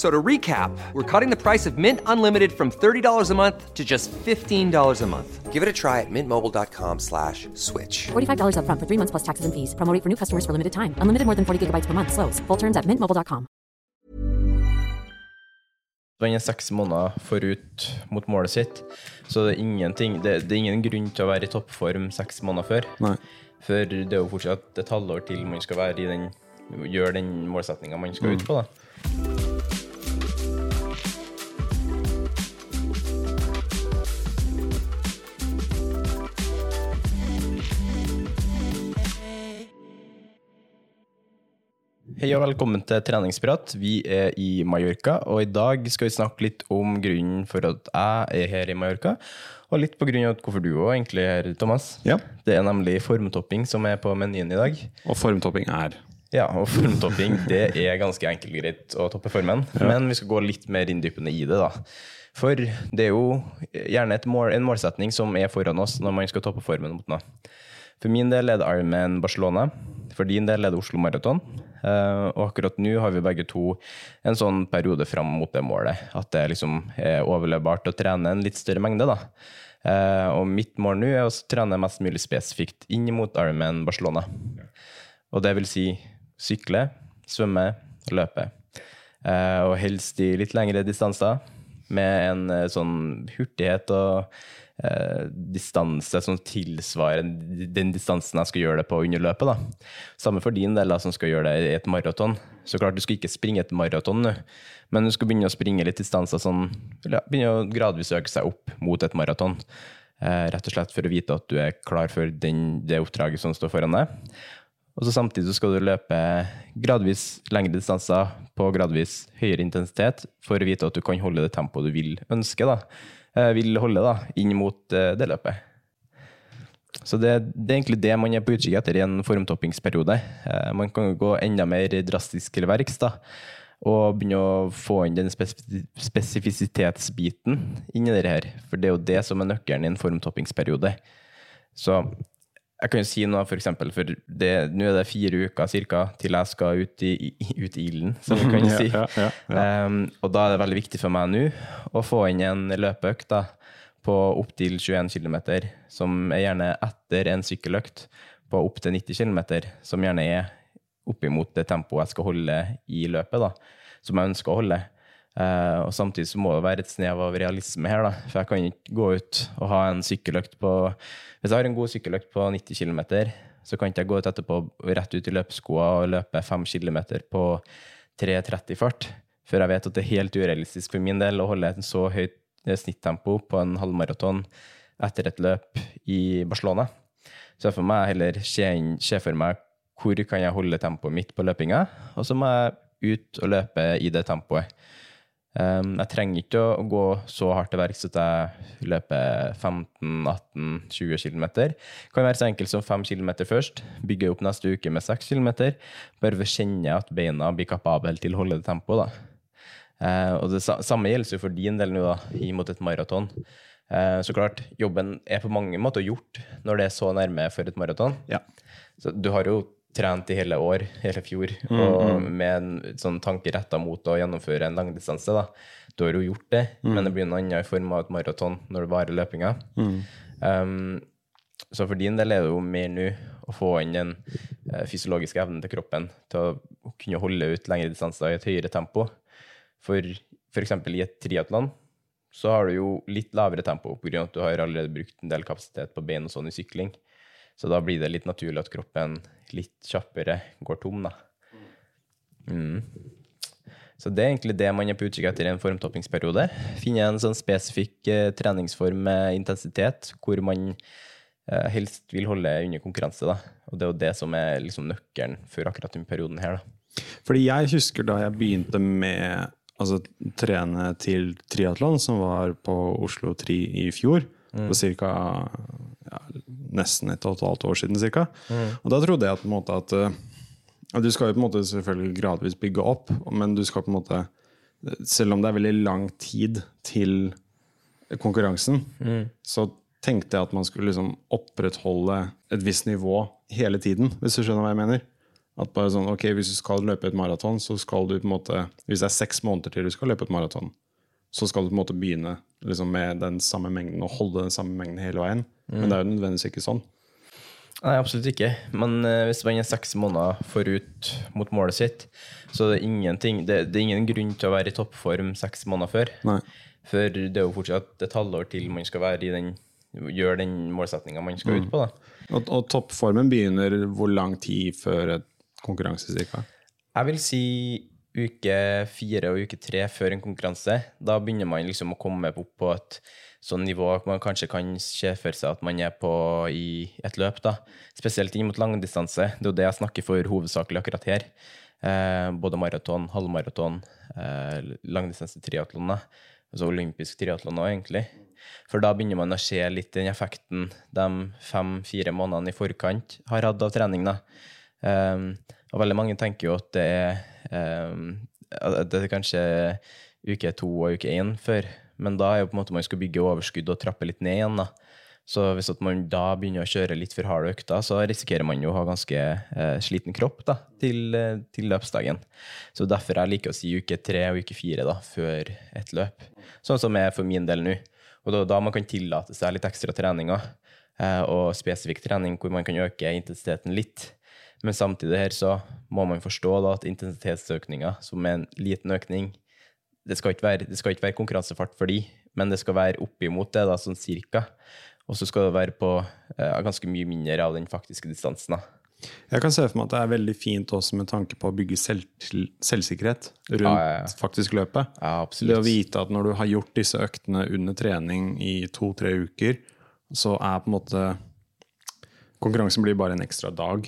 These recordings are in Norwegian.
So to recap, we're cutting the price of Mint Unlimited from $30 a month to just $15 a month. Give it a try at mintmobile.com slash switch. $45 upfront for three months plus taxes and fees. Promo rate for new customers for limited time. Unlimited more than 40 gigabytes per month. Slows. Full terms at mintmobile.com. Han er seks måneder forut mot målet sitt, så det er, ingenting, det, det er ingen grunn til å være i toppform seks måneder før. Nei. For det er jo fortsatt et halvår til man skal være i den, gjøre den målsettinga man skal ut på. da. Hei og velkommen til treningsprat. Vi er i Mallorca, og i dag skal vi snakke litt om grunnen for at jeg er her i Mallorca, og litt på grunn av hvorfor du òg egentlig er her, Thomas. Ja. Det er nemlig formtopping som er på menyen i dag. Og formtopping er Ja, og formtopping det er ganske enkelt og greit å toppe formen, men vi skal gå litt mer inndypende i det, da. For det er jo gjerne et mål, en målsetning som er foran oss når man skal toppe formen mot noe. For min del er det Ironman Barcelona. For din del er det Oslo Maraton. Eh, og akkurat nå har vi begge to en sånn periode fram mot det målet. At det liksom er overlevbart å trene en litt større mengde. da. Eh, og mitt mål nå er å trene mest mulig spesifikt inn mot Ironman Barcelona. Og det vil si sykle, svømme løpe. Eh, og helst i litt lengre distanser med en sånn hurtighet og eh, distanse som tilsvarer den distansen jeg skal gjøre det på under løpet. Da. Samme for din del, da, som skal gjøre det i et maraton. Så klart, du skal ikke springe et maraton nå, men du skal begynne å springe litt distanser sånn ja, Begynne å gradvis øke seg opp mot et maraton. Eh, rett og slett for å vite at du er klar for den, det oppdraget som står foran deg. Og så samtidig så skal du løpe gradvis lengre distanser på gradvis høyere intensitet for å vite at du kan holde det tempoet du vil ønske, da. Eh, vil holde da, inn mot eh, det løpet. Så det, det er egentlig det man er på utkikk etter i en formtoppingsperiode. Eh, man kan jo gå enda mer drastisk til verks da, og begynne å få inn den spesifisitetsbiten inn i det her. For det er jo det som er nøkkelen i en formtoppingsperiode. Så jeg kan jo si noe, for eksempel, for det, nå er det fire uker cirka, til jeg skal ut i, ut i ilden, som vi kan si. ja, ja, ja. Um, og da er det veldig viktig for meg nå å få inn en løpeøkt da, på opptil 21 km, som er gjerne etter en sykkeløkt på opptil 90 km, som gjerne er oppimot det tempoet jeg skal holde i løpet, da, som jeg ønsker å holde. Eh, og samtidig så må det være et snev av realisme her, da. For jeg kan ikke gå ut og ha en sykkeløkt på Hvis jeg har en god sykkeløkt på 90 km, så kan ikke jeg gå ut etterpå rett ut i løpeskoa og løpe 5 km på 3.30 fart. For jeg vet at det er helt urealistisk for min del å holde et så høyt eh, snittempo på en halvmaraton etter et løp i Barcelona. Så for meg heller se, se for meg hvor kan jeg holde tempoet mitt på løpinga, og så må jeg ut og løpe i det tempoet. Um, jeg trenger ikke å gå så hardt til verks at jeg løper 15-18-20 km. Kan være så enkelt som 5 km først, bygge opp neste uke med 6 km, bare kjenne at beina blir kapable til å holde det tempoet. da. Eh, og det samme gjelder jo for din del nå, da, imot et maraton. Uh, så klart, jobben er på mange måter gjort når det er så nærme for et maraton. Ja. Så du har jo trent i hele år, hele fjor, og med en sånn tanke retta mot å gjennomføre en langdistanse. da. Du har jo gjort det, men det blir en annen form av et maraton når det varer løpinga. Um, så for din del er det jo mer nå å få inn den eh, fysiologiske evnen til kroppen til å kunne holde ut lengre distanser i et høyere tempo. For f.eks. i et triatlon så har du jo litt lavere tempo pga. at du har allerede brukt en del kapasitet på bein og sånn i sykling. Så da blir det litt naturlig at kroppen litt kjappere går tom, da. Mm. Så det er egentlig det man er på utkikk etter i en formtoppingsperiode. Finne en sånn spesifikk eh, treningsform med intensitet, hvor man eh, helst vil holde under konkurranse. Da. Og det er jo det som er liksom nøkkelen for akkurat denne perioden her. Da. Fordi jeg husker da jeg begynte med altså, trene til triatlon, som var på Oslo Tri i fjor, på ca. Ja, nesten et og et halvt år siden. Cirka. Og da trodde jeg på en måte at eh, Du skal jo på en måte selvfølgelig gradvis bygge opp, men du skal på en måte Selv om det er veldig lang tid til konkurransen, så tenkte jeg at man skulle liksom opprettholde et visst nivå hele tiden, hvis du skjønner hva jeg mener. At bare sånn, ok, Hvis du skal løpe et maraton, så skal du på en måte Hvis det er seks måneder til du skal løpe et maraton, så skal du på en måte begynne liksom, med den samme mengden og holde den samme mengden hele veien. Men det er jo nødvendigvis ikke sånn. Nei, absolutt ikke. Men uh, hvis man er seks måneder forut mot målet sitt, så er det ingenting Det, det er ingen grunn til å være i toppform seks måneder før. Nei. For det er jo fortsatt et halvår til man skal være i den gjøre den målsettinga man skal ut på. da. Og, og toppformen begynner hvor lang tid før et konkurranse, cirka? Jeg vil si uke fire og uke tre før en konkurranse. Da begynner man liksom å komme opp på et sånn nivå at man kanskje kan se for seg at man er på i et løp. da. Spesielt inn mot langdistanse. Det er jo det jeg snakker for hovedsakelig akkurat her. Eh, både maraton, halvmaraton, eh, langdistanse triatlon. da. Altså olympisk triatlon òg, egentlig. For da begynner man å se litt den effekten de fem-fire månedene i forkant har hatt av trening. da. Um, og veldig mange tenker jo at det er, um, det er kanskje uke to og uke én før, men da er jo på en måte man skal bygge overskudd og trappe litt ned igjen. da. Så hvis man da begynner å kjøre litt for harde økter, så risikerer man jo å ha ganske eh, sliten kropp da, til, til løpsdagen. Så derfor jeg liker å si uke tre og uke fire da, før et løp. Sånn som er for min del nå. Og er da man kan tillate seg litt ekstra treninger, eh, og spesifikk trening hvor man kan øke intensiteten litt. Men samtidig her så må man forstå da at intensitetsøkninga, som er en liten økning, det skal være, det skal ikke være konkurransefart for de, men det skal være oppimot det, da, sånn cirka. Og så skal det være på eh, ganske mye mindre av den faktiske distansen. da. Jeg kan se for meg at det er veldig fint også med tanke på å bygge selv, selvsikkerhet rundt Ja, ja, ja. faktisk løpet. Ja, absolutt. Det å vite at når du har gjort disse øktene under trening i to-tre uker, så er på en måte Konkurransen blir bare en ekstra dag.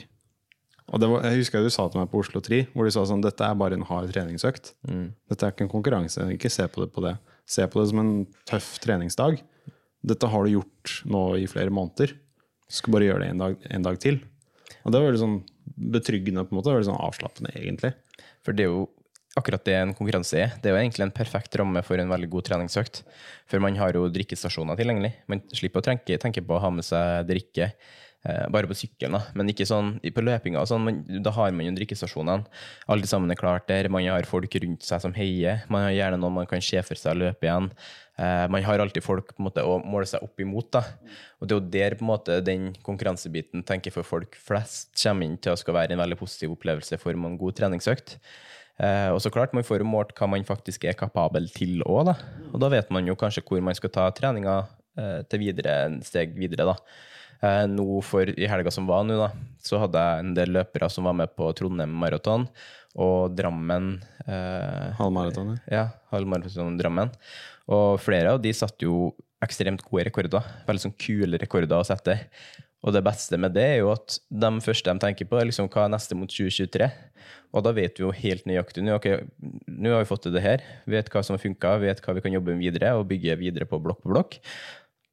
Og det var, jeg husker du sa til meg på Oslo 3, hvor du sa sånn Dette er bare en hard treningsøkt. Dette er ikke en konkurranse. Ikke se på det på det. Se på det som en tøff treningsdag. Dette har du gjort nå i flere måneder. Du skal bare gjøre det en dag, en dag til. Og det var veldig sånn betryggende, på en måte. Veldig sånn avslappende, egentlig. For det er jo akkurat det en konkurranse er. Det er jo egentlig en perfekt ramme for en veldig god treningsøkt. For man har jo drikkestasjoner tilgjengelig. Man slipper å tenke, tenke på å ha med seg drikke. Eh, bare på sykkelen, da. Men ikke sånn på løpinga. Sånn, men, da har man jo drikkestasjonene. Alle sammen er klart der. Man har folk rundt seg som heier. Man har gjerne noen man kan se for seg løpe igjen. Eh, man har alltid folk på en måte, å måle seg opp imot. Da. Og det er jo der på en måte, den konkurransebiten tenker for folk flest kommer inn til å skal være en veldig positiv opplevelse for en god treningsøkt. Eh, og så klart, man får jo målt hva man faktisk er kapabel til òg. Og da vet man jo kanskje hvor man skal ta treninga eh, til videre, steg videre, da. Eh, nå for, I helga som var nå, da, så hadde jeg en del løpere som var med på Trondheim maraton og Drammen. Eh, Halvmaraton. ja, halvmaraton Drammen. Og flere av de satte jo ekstremt gode rekorder. Veldig sånn kule rekorder å sette. Og det beste med det er jo at de første de tenker på, er liksom hva er neste mot 2023. Og da vet vi jo helt nøyaktig nå ok, nå har vi fått til det her. Vet hva som har funka, vet hva vi kan jobbe med videre, og bygge videre på blokk på blokk.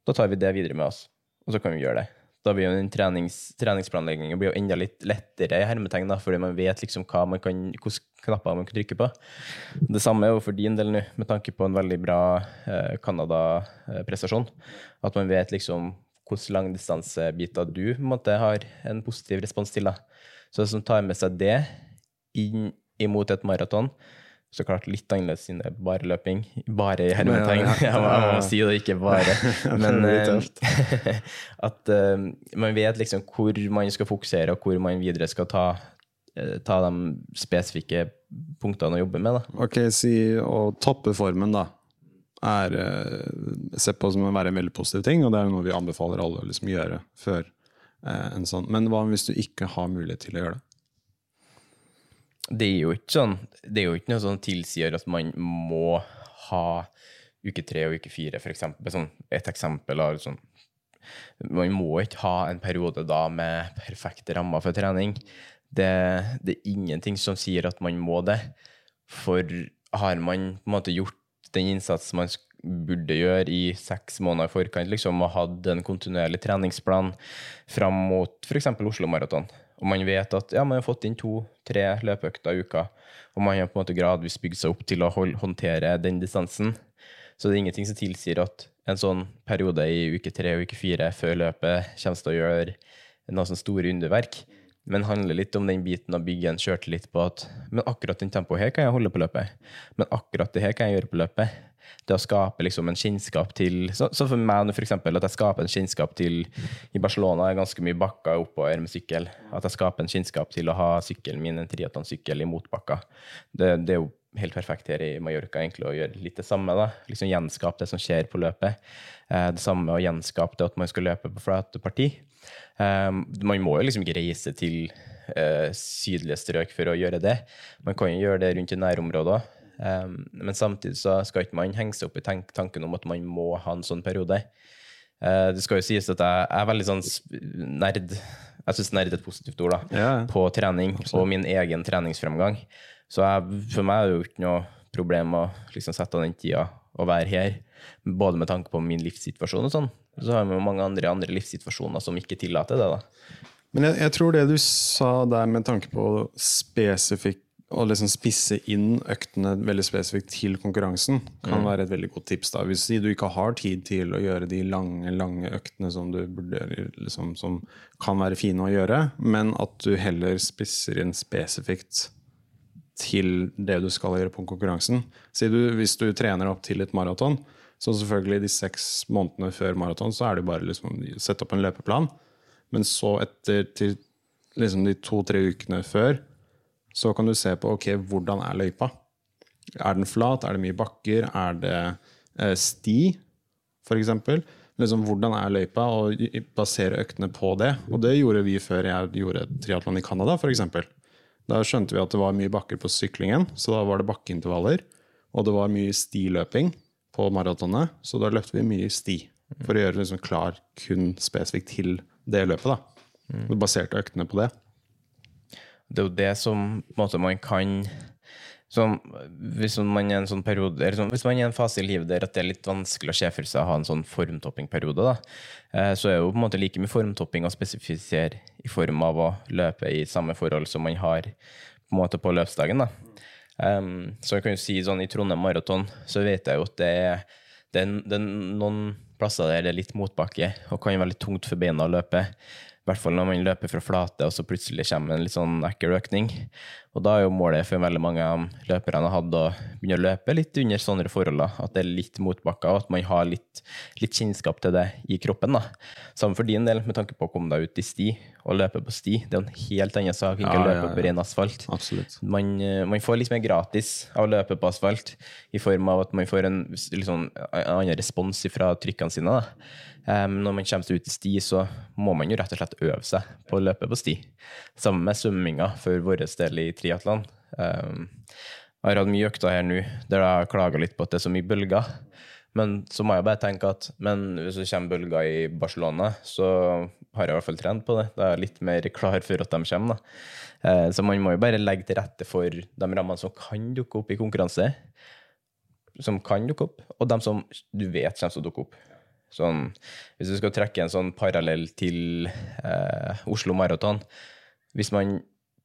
Da tar vi det videre med oss. Og så kan vi gjøre det da blir jo trenings, treningsplanleggingen blir jo enda litt lettere i hermetegn, fordi man vet liksom hva man kan, hvilke knapper man kan trykke på. Det samme er jo for din del nå, med tanke på en veldig bra eh, Canada-prestasjon. At man vet liksom hvilke langdistansebiter du en har en positiv respons til. da. Så det som tar med seg det inn imot et maraton, så klart litt annerledes siden det er bare løping. Bare i hermetegn. Ja, ja. ja, jeg må si det, ikke bare. Men eh, at uh, man vet liksom hvor man skal fokusere, og hvor man videre skal ta, eh, ta de spesifikke punktene å jobbe med. Da. Ok, si å toppe formen, da, er uh, sett på som å være en veldig positiv ting, og det er noe vi anbefaler alle å liksom gjøre før uh, en sånn. Men hva hvis du ikke har mulighet til å gjøre det? Det er jo ikke sånn Det er jo ikke noe som tilsier at man må ha uke tre og uke fire, for eksempel. Sånn, et eksempel av sånn Man må ikke ha en periode da med perfekte rammer for trening. Det, det er ingenting som sier at man må det. For har man på en måte gjort den innsatsen man burde gjøre i seks måneder i forkant, liksom, og hatt en kontinuerlig treningsplan fram mot f.eks. Oslo Maraton, og man vet at ja, man har fått inn to-tre løpeøkter i uka, og man har på en måte gradvis bygd seg opp til å håndtere den distansen, så det er ingenting som tilsier at en sånn periode i uke tre og uke fire før løpet kommer til å gjøre noe sånne store underverk. Men handler litt om den biten av bygge en sjøltillit på at men akkurat den tempoet her kan jeg holde på løpet. Men akkurat det her kan jeg gjøre på løpet. Det å skape liksom en kjennskap til Så, så for meg nå, eksempel, at jeg skaper en kjennskap til I Barcelona er ganske mye bakker oppover med sykkel. At jeg skaper en kjennskap til å ha sykkelen min, en triatlonsykkel, i motbakker. Det, det er jo helt perfekt her i Mallorca egentlig å gjøre litt det samme. da, liksom Gjenskape det som skjer på løpet. Eh, det samme å gjenskape det at man skal løpe på flate parti. Eh, man må jo liksom ikke reise til eh, sydlige strøk for å gjøre det. Man kan jo gjøre det rundt i nærområder. Eh, men samtidig så skal ikke man henge seg opp i tank tanken om at man må ha en sånn periode. Uh, det skal jo sies at jeg, jeg er veldig sånn nerd. Jeg syns nerd er et positivt ord, da. Ja, ja. På trening og min egen treningsfremgang. Så jeg, for meg er det jo ikke noe problem å liksom sette av den tida og være her. Både med tanke på min livssituasjon og sånn. Så har vi jo mange andre, andre livssituasjoner som ikke tillater det. da. Men jeg, jeg tror det du sa der med tanke på spesifikk å liksom spisse inn øktene veldig spesifikt til konkurransen, kan være et veldig godt tips. da. Hvis du ikke har tid til å gjøre de lange lange øktene som, du burde, liksom, som kan være fine å gjøre, men at du heller spisser inn spesifikt til det du skal gjøre på konkurransen. Du, hvis du trener opp til et maraton, så selvfølgelig de seks månedene før maraton, så er det bare liksom sette opp en løpeplan. Men så etter til liksom de to-tre ukene før, så kan du se på ok, hvordan er løypa. Er den flat? Er det mye bakker? Er det eh, sti, f.eks.? Liksom, hvordan er løypa? Og basere øktene på det. Og det gjorde vi før jeg gjorde triatlon i Canada, f.eks. Da skjønte vi at det var mye bakker på syklingen, så da var det bakkeintervaller. Og det var mye stiløping på maratonet, så da løpte vi mye sti. For å gjøre liksom klar kun spesifikt til det løpet. da. Mm. baserte øktene på det. Det er jo det som måte, man kan som, Hvis man er sånn periode sånn, Hvis man er i en fase i livet der at det er litt vanskelig å se for seg å ha en sånn formtoppingperiode, eh, så er det jo på en måte like mye formtopping å spesifisere i form av å løpe i samme forhold som man har på måte på løpsdagen. da. Um, så jeg kan jo si sånn i Trondheim Maraton så vet jeg jo at det er, det er, det er noen plasser der det er litt motbakke og kan være litt tungt for beina å løpe. I hvert fall når man løper fra flate, og så plutselig kommer en litt sånn ekkel økning. Og da er jo målet for veldig mange av løperne hadde å begynne å løpe litt under sånne forhold. At det er litt motbakker, og at man har litt, litt kjennskap til det i kroppen. da. Samme for din del, med tanke på å komme deg ut i sti og løpe på sti. Det er en helt annen sak enn Ja, å løpe ja. på ren asfalt. Man, eh, man får litt mer gratis av å løpe på asfalt, i form av at man får en liksom, en annen respons fra trykkene sine. Da. Um, når man kommer seg ut i sti, så må man jo rett og slett øve seg på å løpe på sti. Sammen med svømminga for vår del i triatlon. Um, jeg har hatt mye økter her nå der jeg har klaga litt på at det er så mye bølger. Men så må jeg bare tenke at hvis det kommer bølger i Barcelona, så har jeg i hvert fall trent på det. Da er jeg litt mer klar for at de kommer. Da. Eh, Så man må jo bare legge til rette for de rammene som kan dukke opp i konkurranse. Som kan dukke opp, og de som du vet kommer til å dukke opp. Sånn, hvis du skal trekke en sånn parallell til eh, Oslo Maraton Hvis man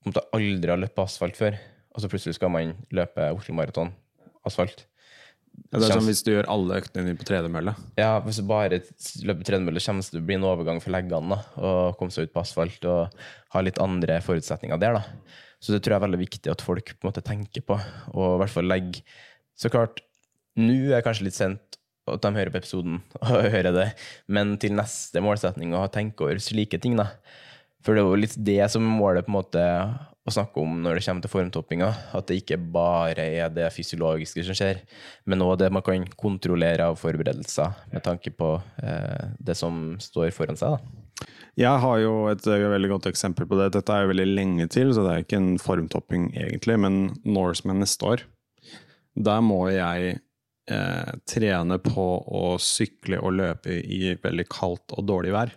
på måte aldri har løpt på asfalt før, og så plutselig skal man løpe Oslo Maraton asfalt Ja, det er som hvis du gjør alle øktene dine på tredemølle. Ja, hvis du bare løper tredemølle, kommer det til å bli en overgang for leggene da, og komme seg ut på asfalt og ha litt andre forutsetninger der. da. Så det tror jeg er veldig viktig at folk på en måte tenker på, og i hvert fall legger Så klart, nå er det kanskje litt sent at de hører på episoden og hører det, men til neste målsetning å tenke over slike ting, da. For det er jo litt det som målet på en måte å snakke om når det kommer til formtoppinga. At det ikke bare er det fysiologiske som skjer, men òg det man kan kontrollere av forberedelser med tanke på eh, det som står foran seg. da. Jeg har jo et eh, veldig godt eksempel på det. Dette er jo veldig lenge til, så det er ikke en formtopping egentlig, men Norseman neste år. Der må jeg eh, trene på å sykle og løpe i veldig kaldt og dårlig vær.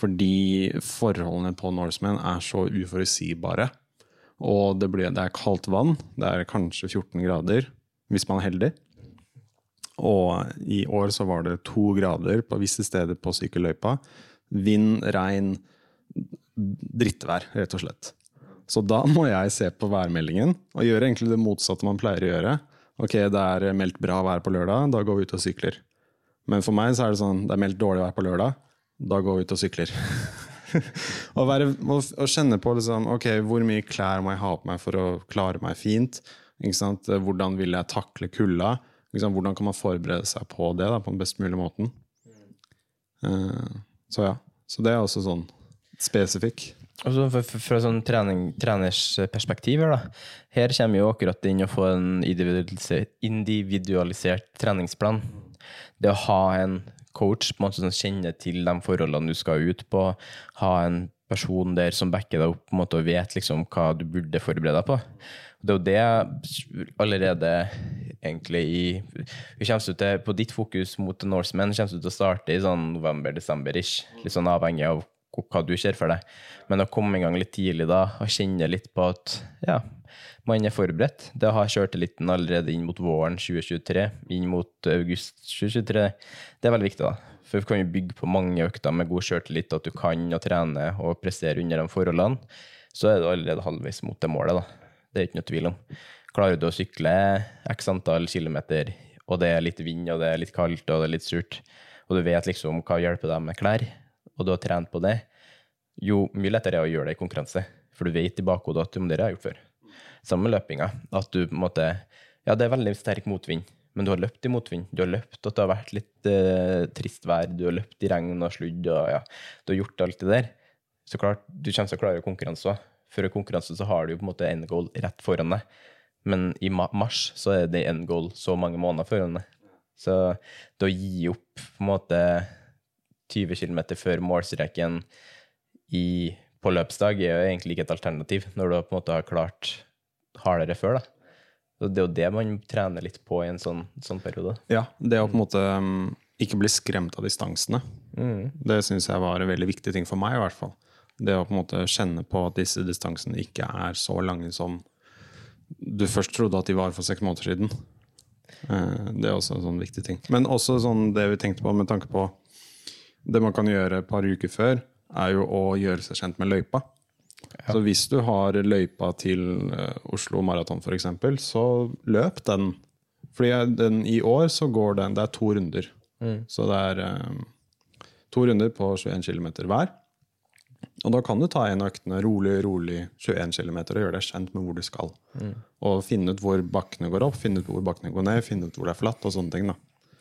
Fordi forholdene på Norseman er så uforutsigbare. Og det, blir, det er kaldt vann. Det er kanskje 14 grader, hvis man er heldig. Og i år så var det to grader på visse steder på sykkelløypa. Vind, regn, drittvær, rett og slett. Så da må jeg se på værmeldingen og gjøre egentlig det motsatte man pleier å gjøre. Ok, det er meldt bra vær på lørdag, da går vi ut og sykler. Men for meg så er det sånn, det er meldt dårlig vær på lørdag, da går vi ut og sykler. Å være- å å kjenne på liksom, ok, hvor mye klær må jeg ha på meg for å klare meg fint? Hvordan vil jeg takle kulda? Hvordan kan man forberede seg på det da, på den best mulige måten? Uh, så ja, så det er også sånn spesifikk. Og så fra, sånn trening, treners perspektiv da. Her kommer jo akkurat inn å få en individualisert, individualisert treningsplan. Det å ha en coach på en måte som kjenner til de forholdene du skal ut på, ha en person der som backer deg opp på en måte, og vet liksom hva du burde forberede deg på. Det er jo det allerede egentlig i Vi kommer til, På ditt fokus mot The Norseman kommer du til å starte i sånn november-desember-ish. Litt sånn avhengig av hva du ser for deg. Men å komme i gang litt tidlig da, og kjenne litt på at ja, man er forberedt. Det å ha kjørteliten allerede inn mot våren 2023, inn mot august 2023, det er veldig viktig. da. For vi kan jo bygge på mange økter med god sjøltillit, at du kan å trene og prestere under de forholdene. Så er du allerede halvveis mot det målet. da. Det er ikke noe tvil om. Klarer du å sykle x antall kilometer, og det er litt vind, og det er litt kaldt, og det er litt surt, og du vet liksom hva hjelper deg med klær, og du har trent på det, jo mye lettere er det å gjøre det i konkurranse. For du vet i bakhodet at det har jeg gjort før. Sammen med løpinga. At du på en måte Ja, det er veldig sterk motvind, men du har løpt i motvind. Du har løpt at det har vært litt eh, trist vær, du har løpt i regn og sludd, og ja, du har gjort alt det der. Så klart, du kommer til å klare konkurranse òg. I konkurranse så har du jo på en måte end goal rett foran deg. Men i mars så er det end goal så mange måneder foran deg. Så det å gi opp på en måte 20 km før målstreken i, på løpsdag er jo egentlig ikke et alternativ, når du på en måte har klart hardere før. da. Så Det er jo det man trener litt på i en sånn, sånn periode. Ja, det å på en måte um, ikke bli skremt av distansene, det syns jeg var en veldig viktig ting for meg, i hvert fall. Det å på en måte kjenne på at disse distansene ikke er så lange som du først trodde at de var for seks måneder siden. Eh, Det er også en sånn viktig ting. Men også sånn det vi tenkte på med tanke på Det man kan gjøre et par uker før, er jo å gjøre seg kjent med løypa. Så hvis du har løypa til eh, Oslo Maraton f.eks., så løp den. Fordi den, i år så går den Det er to runder. Så det er um, to runder på 21 km hver. Og da kan du ta en av øktene rolig, rolig 21 km og gjøre deg kjent med hvor du skal. Og finne ut hvor bakkene går opp, finne ut hvor bakkene går ned, finne ut hvor det er flatt og sånne ting. da.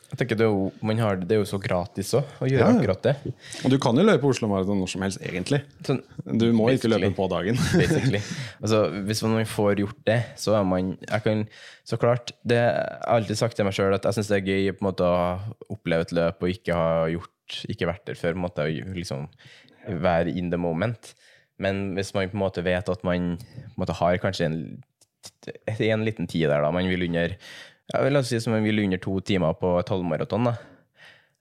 Jeg tenker Det er jo, man har, det er jo så gratis òg, å gjøre Ja, ja. akkurat det. Og du kan jo løpe Oslo Maraton når som helst, egentlig. Sånn, Du må ikke løpe på dagen. Altså, hvis man får gjort det, så er man kan, Så klart, det, Jeg har alltid sagt til meg sjøl at jeg syns det er gøy måte å oppleve et løp og ikke ha gjort, ikke vært der før. måte, liksom være in the moment. Men hvis man på en måte vet at man måte har kanskje en, en liten tid der, da, man vil under jeg vil si som vi vil under to timer på et halvmaraton, da.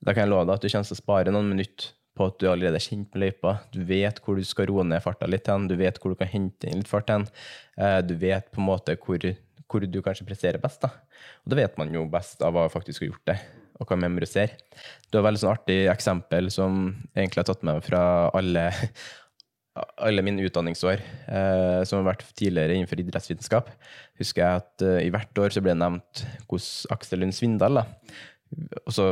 Da kan jeg love deg at du kommer til å spare noen minutter på at du allerede er kjent med løypa. Du vet hvor du skal roe ned farta litt hen, du vet hvor du kan hente inn litt fart hen. Eh, Du vet på en måte hvor, hvor du kanskje presterer best. da. Og det vet man jo best av å faktisk har gjort det. og kan memorisere. Det var et veldig sånn artig eksempel som egentlig har tatt med meg fra alle, alle mine utdanningsår, eh, som har vært tidligere innenfor idrettsvitenskap. Husker jeg at eh, i hvert år så ble det nevnt hvordan Aksel Lund Svindal, da, også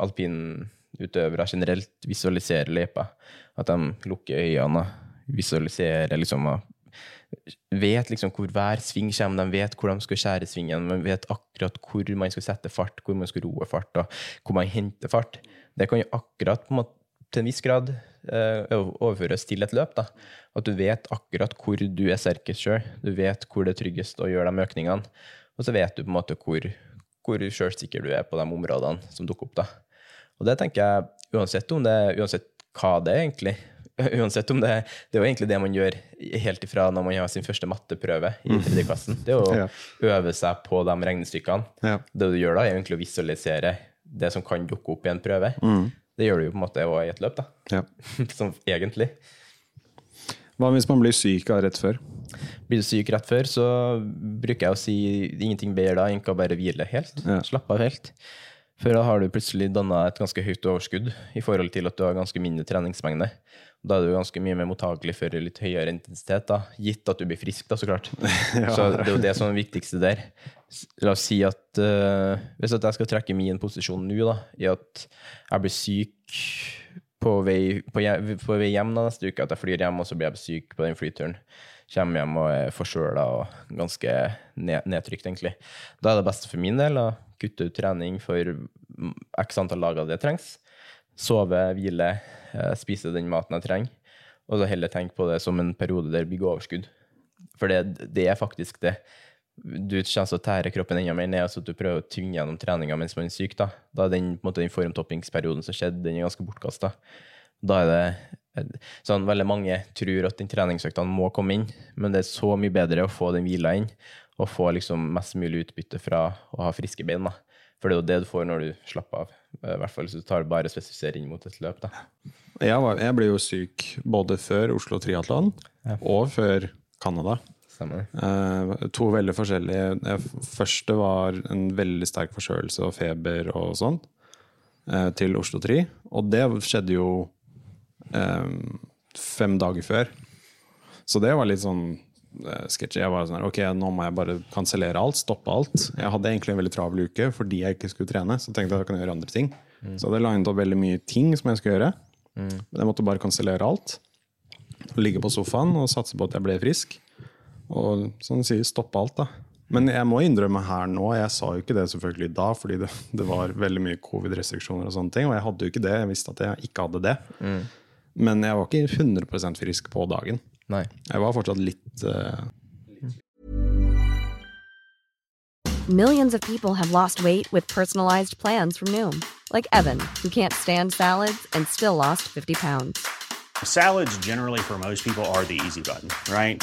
alpinutøvere generelt, visualiserer løypa. At de lukker øynene og visualiserer liksom og vet liksom hvor hver sving kommer, de vet hvor de skal skjære svingen, de vet akkurat hvor man skal sette fart, hvor man skal roe fart, og hvor man henter fart. Det kan jo akkurat på en måte, til en viss grad overføres til et løp. da. At du vet akkurat hvor du er sterkest sjøl, du vet hvor det er tryggest å gjøre de økningene, og så vet du på en måte hvor, hvor sjølsikker du er på de områdene som dukker opp. da. Og det tenker jeg, uansett om det, uansett hva det er, egentlig, uansett om det, det er jo egentlig det man gjør helt ifra når man har sin første matteprøve i tredjeklassen. Det er å Ja. øve seg på de regnestykkene. Ja. Det du gjør da, er egentlig å visualisere det som kan dukke opp i en prøve. Det gjør du jo på en måte i et løp, da. Ja. Som egentlig. Hva hvis man blir syk av rett før? Blir du syk rett før, så bruker jeg å si ingenting bedre da enn å bare hvile helt. Ja. Slappe av helt. For da har du plutselig danna et ganske høyt overskudd i forhold til at du har ganske mindre treningsmengde. Da er du ganske mye mer mottagelig for litt høyere intensitet, da. gitt at du blir frisk, da, så klart. Så det er jo det som er det viktigste der. La oss si at uh, hvis at jeg skal trekke min posisjon nå, da, i at jeg blir syk på vei, på, på vei hjem da, neste uke, at jeg flyr hjem, og så blir jeg syk på den flyturen. Kommer hjem og er forkjøla og ganske ned, nedtrykt, egentlig. Da er det beste for min del å kutte ut trening for x antall dager det trengs. Sove, hvile, eh, spise den maten jeg trenger. Og så heller tenke på det som en periode der det blir overskudd. For det, det er faktisk det. Du kommer å kroppen enda mer ned, så at du prøver å tynge gjennom treninga mens man er syk. Da Da er den, måte, den formtoppingsperioden som skjedde, den er ganske bortkasta. Da er det sånn Veldig mange tror at den treningsøkta må komme inn, men det er så mye bedre å få den hvila inn og få liksom mest mulig utbytte fra å ha friske bein. da. For det er jo det du får når du slapper av. I hvert fall hvis du tar bare spesifiserer inn mot et løp. da. Jeg, var, jeg ble jo syk både før Oslo Triatlon og før Canada. Eh, to veldig forskjellige Det første var en veldig sterk forkjølelse og feber og sånn eh, til Oslo 3. Og det skjedde jo eh, fem dager før. Så det var litt sånn eh, sketchy. Jeg var sånn ok, nå må jeg bare kansellere alt, stoppe alt. Jeg hadde egentlig en veldig travel uke fordi jeg ikke skulle trene. Så tenkte jeg at jeg kan gjøre andre ting. Så jeg hadde linet opp veldig mye ting som jeg skulle gjøre. Men jeg måtte bare kansellere alt. Ligge på sofaen og satse på at jeg ble frisk. Og sånn sier si, stoppe alt, da. Men jeg må innrømme her nå, jeg sa jo ikke det selvfølgelig da, fordi det, det var veldig mye covid-restriksjoner og sånne ting. Og jeg hadde jo ikke det, jeg visste at jeg ikke hadde det. Men jeg var ikke 100% frisk på dagen. Nei. Jeg var fortsatt litt eh, Millions of people have lost weight with personalized plans from Noom, like Evan, who can't stand salads and still lost 50 pounds. Salads, generally, for most people, are the easy button, right?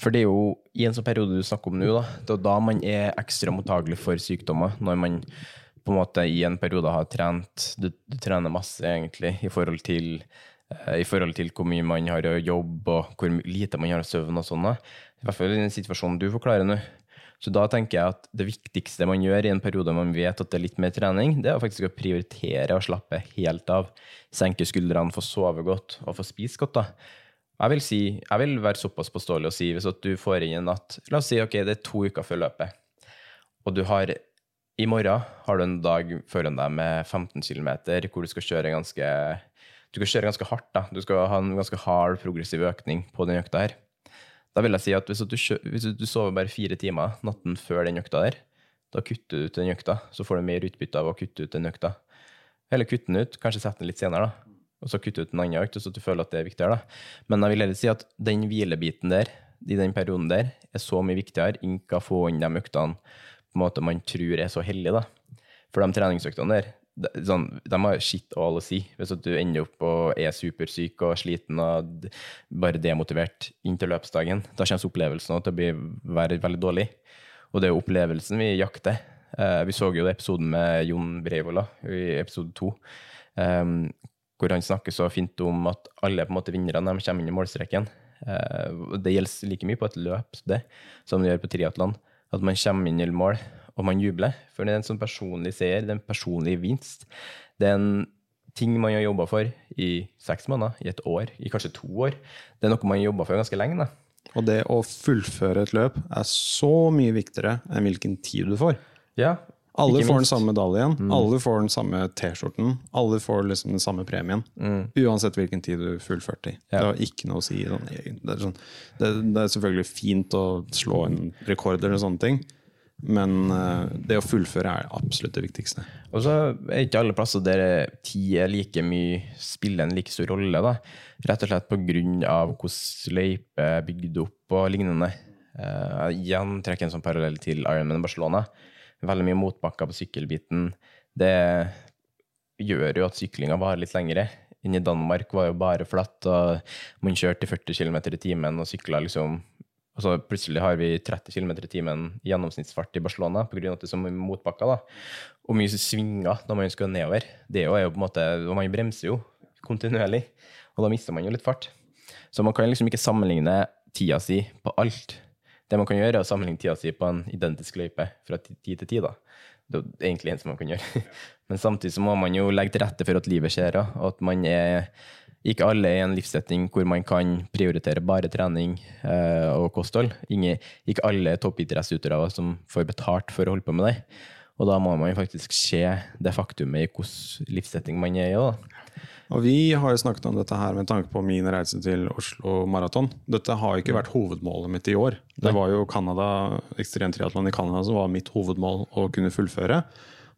For det er jo i en sånn periode du snakker om nå, da, det er da man er ekstra mottagelig for sykdommer. Når man på en måte i en periode har trent Du, du trener masse, egentlig, i forhold til eh, i forhold til hvor mye man har å jobbe, og hvor lite man har å søvn og sånn. I hvert fall i den situasjonen du forklarer nå. Så da tenker jeg at det viktigste man gjør i en periode man vet at det er litt mer trening, det er faktisk å prioritere å slappe helt av. Senke skuldrene, få sove godt og få spise godt. da. Jeg vil, si, jeg vil være såpass påståelig og si hvis du får inn en natt La oss si ok, det er to uker før løpet, og du har i morgen har du en dag foran deg med 15 km hvor du skal kjøre ganske du skal kjøre ganske hardt. da. Du skal ha en ganske hard progressiv økning på den økta her. Da vil jeg si at hvis du, hvis du sover bare fire timer natten før den økta der, da kutter du ut den økta, så får du mer utbytte av å kutte ut den økta. Eller kutte den ut, kanskje sette den litt senere, da. Og så kutte ut en annen økt, så du føler at det er viktigere, da. Men jeg vil heller si at den hvilebiten der, i den perioden der, er så mye viktigere enn å få inn de øktene på en måte man tror er så hellige, da. For de treningsøktene der, de, sånn, de har shit all å si. Hvis du ender opp og er supersyk og sliten og bare demotivert inntil løpsdagen, da kommer opplevelsen til å bli, være veldig dårlig. Og det er jo opplevelsen vi jakter. Eh, vi så jo episoden med Jon Breivola i episode to, eh, hvor han snakker så fint om at alle på en måte vinnerne de kommer inn i målstreken. Eh, det gjelder like mye på et løp det, som det gjør på triatlon. At man kommer inn i mål, og man jubler. For det er en sånn personlig seier, det er en personlig vinst. Det er en ting man har jobba for i seks måneder, i et år, i kanskje to år. Det er noe man har jobba for ganske lenge. da. Og det å fullføre et løp er så mye viktigere enn hvilken tid du får. Ja, Alle får den samme medaljen, alle får den samme T-skjorten, alle får liksom den samme premien. Uansett hvilken tid du fullførte i. Mm. Ja. Det har ikke noe å si. Sånn, det, er sånn, det, det er selvfølgelig fint å slå en rekord eller sånne ting, men uh, det å fullføre er absolutt det viktigste. Og så er ikke alle plasser der tid er like mye spiller en like stor rolle. da. Rett og slett av hvordan løype er bygd opp og lignende. Uh, igjen trekker en sånn parallell til Ironman Barcelona. Veldig mye motbakker på sykkelbiten. Det gjør jo at syklinga varer litt lengre. Inn i Danmark var jo bare flatt, og man kjørte 40 km i timen og sykla liksom og så plutselig har vi 30 km i timen i gjennomsnittsfart i Barcelona pga. at det så mye motbakker. da. Og mye svinger når man skal nedover. Det er jo på en måte, og Man bremser jo kontinuerlig, og da mister man jo litt fart. Så man kan liksom ikke sammenligne tida si på alt. Det man kan gjøre, er å sammenligne tida si på en identisk løype fra tid til tid. da. Det er egentlig en eneste man kan gjøre. Men samtidig så må man jo legge til rette for at livet skjer, og at man er ikke alle er i en livssetting hvor man kan prioritere bare trening eh, og kosthold. Ingen, ikke alle er toppidrettsutøvere som får betalt for å holde på med det. Og da må man faktisk se det faktumet i hvilken livssetting man er i. da. Og vi har jo snakket om dette her med tanke på min reise til Oslo Maraton. Dette har ikke vært hovedmålet mitt i år. Det var jo Canada, ekstremtriatlon i Canada som var mitt hovedmål å kunne fullføre.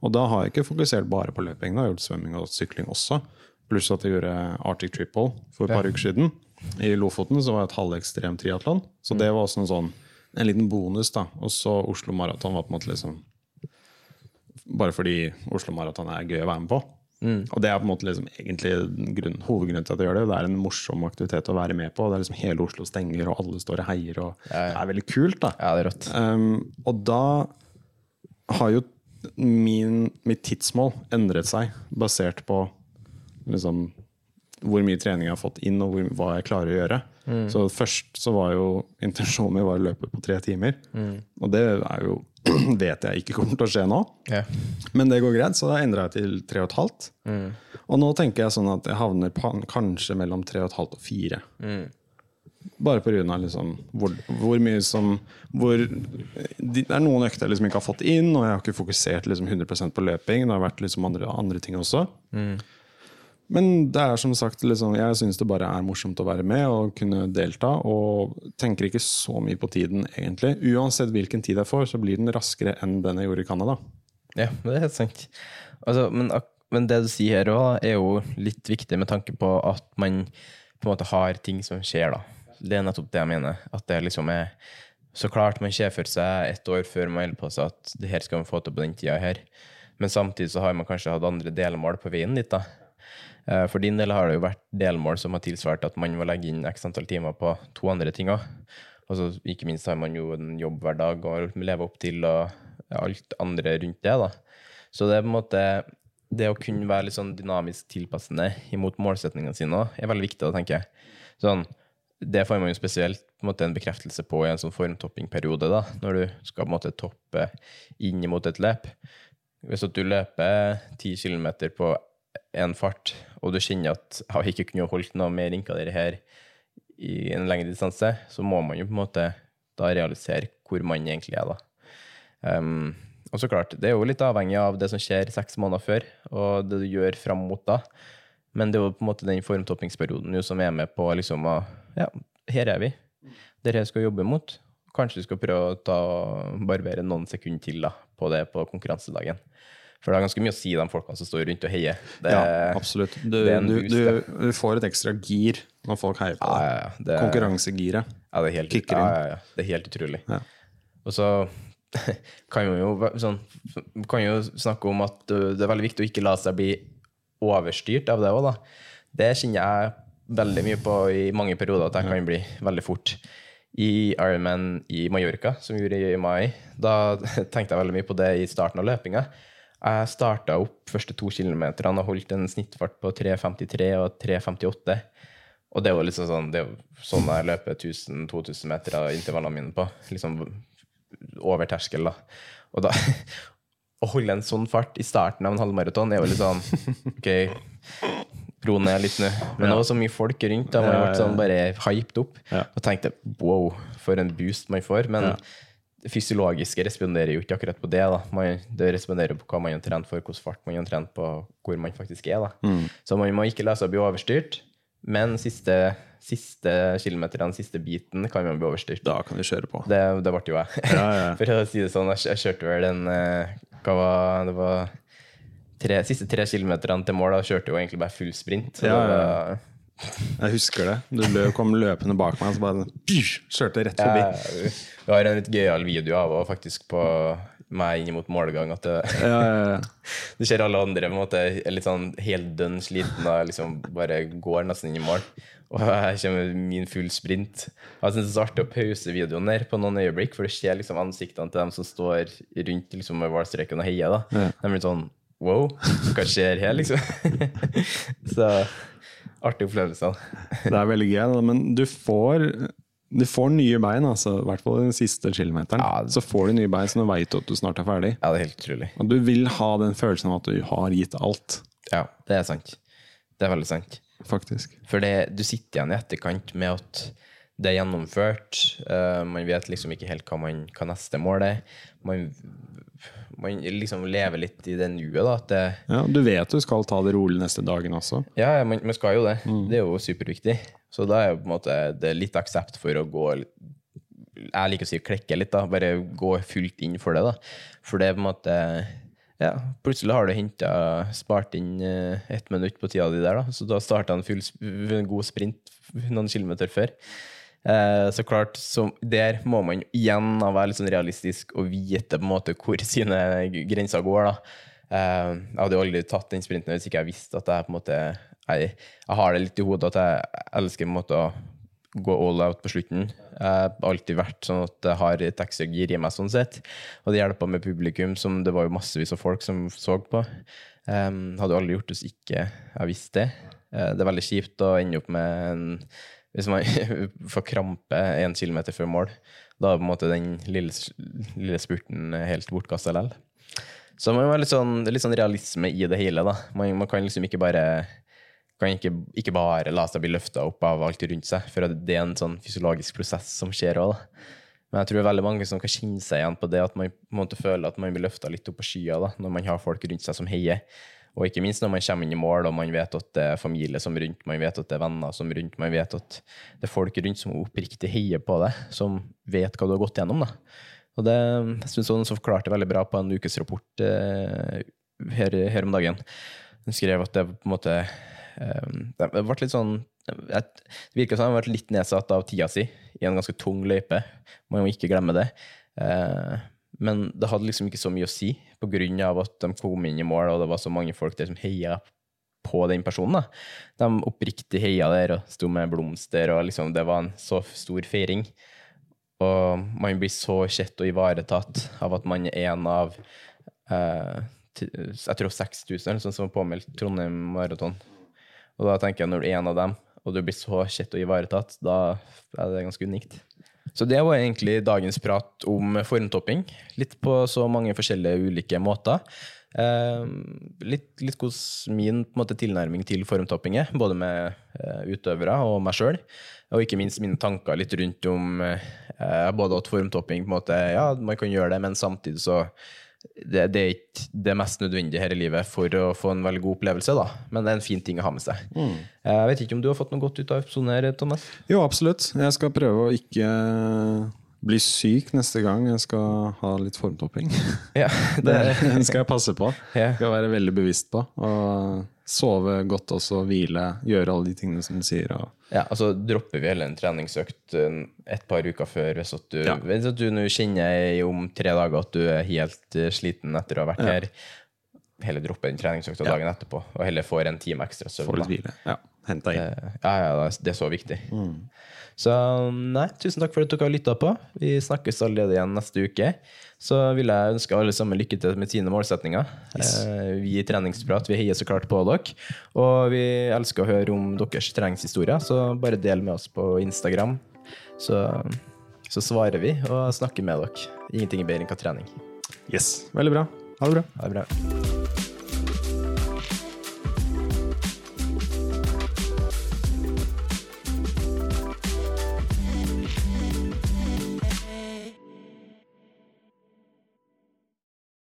Og da har jeg ikke fokusert bare på løping, da har jeg gjort svømming og sykling også. Pluss at jeg gjorde Arctic Triple for et par uker siden. I Lofoten så var jeg et halvekstrem triatlon. Så det var også en sånn en liten bonus. da. Og så Oslo Maraton var på en måte liksom bare fordi Oslo Maraton er gøy å være med på. Og det er på en måte liksom egentlig grunn, hovedgrunnen til at jeg gjør det. Det er en morsom aktivitet å være med på. Det er liksom Hele Oslo stenger, og alle står og heier. og Det er veldig kult. da. Ja, det er rått. Um, og da har jo min, mitt tidsmål endret seg, basert på liksom, hvor mye trening jeg har fått inn, og hvor, hva jeg klarer å gjøre. Så først så var jo intensjonen min var å løpe på tre timer. Og det er jo, vet jeg ikke kommer til å skje nå. Ja. Men det går greit, så da endra jeg til 3,5. og. Og nå tenker jeg sånn at jeg havner kanskje mellom 3,5 og 4. Mm. Bare av liksom hvor, hvor mye som hvor, Det er noen økter jeg liksom ikke har fått inn, og jeg har ikke fokusert liksom 100 på løping. Det har vært liksom andre, andre ting også. Men det er som sagt liksom, jeg syns det bare er morsomt å være med og kunne delta. Og tenker ikke så mye på tiden, egentlig. Uansett hvilken tid jeg får, så blir den raskere enn den jeg gjorde i Canada. Ja, det er helt sant. Altså, men, men det du sier her òg, er jo litt viktig med tanke på at man på en måte har ting som skjer, da. Det er nettopp det jeg mener. At det liksom er Så klart man ser for seg et år før man holder på seg at det her skal man få til på den tida her. Men samtidig så har man kanskje hatt andre delmål på veien dit, da. Eh, For din del har det jo vært delmål som har tilsvart at man må legge inn x antall timer på to andre ting òg. Og så ikke minst har man jo en jobb hver dag og lever opp til og alt andre rundt det. da. Så det er på en måte det å kunne være litt sånn dynamisk tilpassende imot målsetningene sine òg, er veldig viktig, da, tenker jeg. Sånn, det får man jo spesielt på en, måte, en bekreftelse på i en sånn formtoppingperiode, da, når du skal på en måte toppe inn mot et løp. Hvis du løper 10 km på en fart, og du kjenner at har ikke kunnet holdt noe mer innka dere her i en lengre distanse, så må man jo på en måte da realisere hvor man egentlig er, da. Um, og så klart, det er jo litt avhengig av det som skjer seks måneder før, og det du gjør fram mot da. Men det er jo på en måte den formtoppingsperioden som er med på liksom å Ja, her er vi. det er jeg skal jobbe mot. Kanskje du skal prøve å ta, barbere noen sekunder til da, på det på konkurransedagen. For det er ganske mye å si, de folkene som står rundt og heier. Det, Ja, absolutt. Du, du, du, du får et ekstra gir når folk heier på deg. ja, ja. Det, Konkurransegiret. Ja, det helt, Kicker inn. ja, ja. Det er helt utrolig. Og så kan man jo, sånn, kan jo snakke om at det er veldig viktig å ikke la seg bli overstyrt av det òg, da. Det kjenner jeg veldig mye på i mange perioder, at jeg kan bli veldig fort. I Ironman i Mallorca, som vi gjorde i mai, da tenkte jeg veldig mye på det i starten av løpinga. Jeg starta opp første to kilometerne og holdt en snittfart på 3.53 og 3.58. Og det er jo liksom sånn, det er jo sånn jeg løper 1000-2000 meter av intervallene mine på. Liksom over terskel, da. Og da Å holde en sånn fart i starten av en halvmaraton er jo litt sånn OK, ro ned litt nå. Men det var så mye folk rundt. Da man Ja, ble sånn bare hyped opp. Og tenkte wow, for en boost man får. Men det fysiologiske responderer jo ikke akkurat på det. Man, det responderer på hva man har trent for, hvilken fart man har trent på, hvor man faktisk er. Mm. Så man må ikke la seg bli overstyrt. Men siste, siste kilometeren, siste biten, kan man bli overstyrt. Da kan du kjøre på. Det, det ble jo jeg. Ja, ja. For å si det sånn, jeg, jeg kjørte vel den eh, Hva var det? var tre, Siste tre kilometerne til mål, da kjørte jo egentlig bare full sprint. Så Ja, ja, Jeg husker det. Du lø, kom løpende bak meg, så bare pysj, kjørte rett forbi. Ja, vi har en litt gøyal video av henne faktisk på meg inn mot målgang. At det, Ja, ja, ja. du ser alle andre på en måte litt sånn helt dønn sliten og liksom bare går nesten inn i mål. Og jeg kommer med min full sprint. Jeg synes det er så artig å pause videoen der på noen øyeblikk, for du ser liksom ansiktene til dem som står rundt liksom, med målstreken og heier. da. De blir sånn Wow, hva skjer her, liksom? så artig opplevelse. Det er veldig gøy, men du får, du får nye bein, altså, i hvert fall den siste kilometeren. Ja. Så får du nye bein, så du veit at du snart er ferdig. Ja, det er helt utrolig. Og du vil ha den følelsen av at du har gitt alt, Ja, det er sant. Det er veldig sant. faktisk. For det, du sitter igjen i etterkant med at det er gjennomført. Uh, man vet liksom ikke helt hva, man, hva neste mål er. Man, man liksom lever litt i det nuet. da, det, Ja, du vet du skal ta det rolig neste dagen også. Ja, man, man skal jo det. Det er jo superviktig. Så da er jo på en måte det er litt aksept for å gå Jeg liker å si klekke litt, da. Bare gå fullt inn for det, da. For det er på en måte Ja, plutselig har du henta Spart inn eh, ett minutt på tida di der, da. Så da starta en full, en god sprint noen kilometer før. Eh, så klart, så der må man igjen være litt sånn realistisk og vite på en måte hvor sine grenser går. Eh, jeg hadde jo aldri tatt den sprinten hvis ikke jeg visste at jeg på en måte jeg, jeg har det litt i hodet at jeg elsker på en måte å gå all out på slutten. Jeg har alltid vært sånn at jeg har et ekstra gir i meg, sånn sett. Og det hjelper med publikum, som det var jo massevis av folk som så på. Um, hadde jo aldri gjort det hvis ikke jeg visste det. Uh, det er veldig kjipt å ende opp med en Hvis man får krampe én kilometer før mål, da er på en måte den lille, lille spurten helt bortkasta likevel. Så man må ha litt sånn, litt sånn realisme i det hele. da. Man, man kan liksom ikke bare kan ikke, ikke bare la seg bli løfta opp av alt rundt seg, for det er en sånn fysiologisk prosess som skjer òg. Men jeg tror veldig mange som kan kjenne seg igjen på det, at man på en måte føler at man blir løfta litt opp på skya når man har folk rundt seg som heier. Og ikke minst når man kommer inn i mål og man vet at det er familie som rundt, man vet at det er venner som rundt, man vet at det er folk rundt som oppriktig heier på deg, som vet hva du har gått gjennom. da. Og det jeg synes noen forklarte veldig bra på en ukesrapport eh, her, her om dagen. Hun skrev at det på en måte eh, Det ble litt sånn et, Det virka som han ble litt nedsatt av tida si i en ganske tung løype. Man må ikke glemme det. Eh, men det hadde liksom ikke så mye å si, på grunn av at de kom inn i mål, og det var så mange folk der som heia på den personen. da. De oppriktig heia der og sto med blomster, og liksom det var en så stor feiring. Og man blir så sett og ivaretatt av at man er en av eh, jeg tror 6000 sånn som var påmeldt Trondheim Maraton. Og da tenker jeg når du er en av dem, og du blir så sett og ivaretatt, da er det ganske unikt. Så det var egentlig dagens prat om formtopping. Litt på så mange forskjellige ulike måter. Eh, litt, litt hvordan min måte, tilnærming til formtopping er, både med eh, utøvere og meg sjøl. Og ikke minst mine tanker litt rundt om eh, både at formtopping på en måte, ja, man kan gjøre det, men samtidig så det, det er ikke det mest nødvendige her i livet for å få en veldig god opplevelse, da. Men det er en fin ting å ha med seg. Mm. Jeg vet ikke om du har fått noe godt ut av episoden her, Thomas? Jo, absolutt. Jeg skal prøve å ikke bli syk neste gang jeg skal ha litt formtopping. Ja, Det skal jeg passe på. Ja. Skal være veldig bevisst på. Og sove godt også, hvile, gjøre alle de tingene som du sier. Og Ja, altså Dropper vi heller en treningsøkt et par uker før hvis at du, Ja. hvis at du nå kjenner om tre dager at du er helt eh, sliten etter å ha vært Ja. her. Heller droppe den treningsøkta dagen etterpå, og heller får en time ekstra søvn. få litt hvile. Ja, Hent deg inn. Eh, Ja, ja, det det er så viktig. Mm. Så nei, tusen takk for at dere har lytta på. Vi snakkes allerede igjen neste uke. Så vil jeg ønske alle sammen lykke til med sine målsetninger. Yes. vi i Treningsprat vi heier så klart på dere. Og vi elsker å høre om deres treningshistorier, så bare del med oss på Instagram. Så, så svarer vi og snakker med dere. Ingenting er bedre enn hva trening. Yes, Veldig bra. Ha det bra. Ha det bra.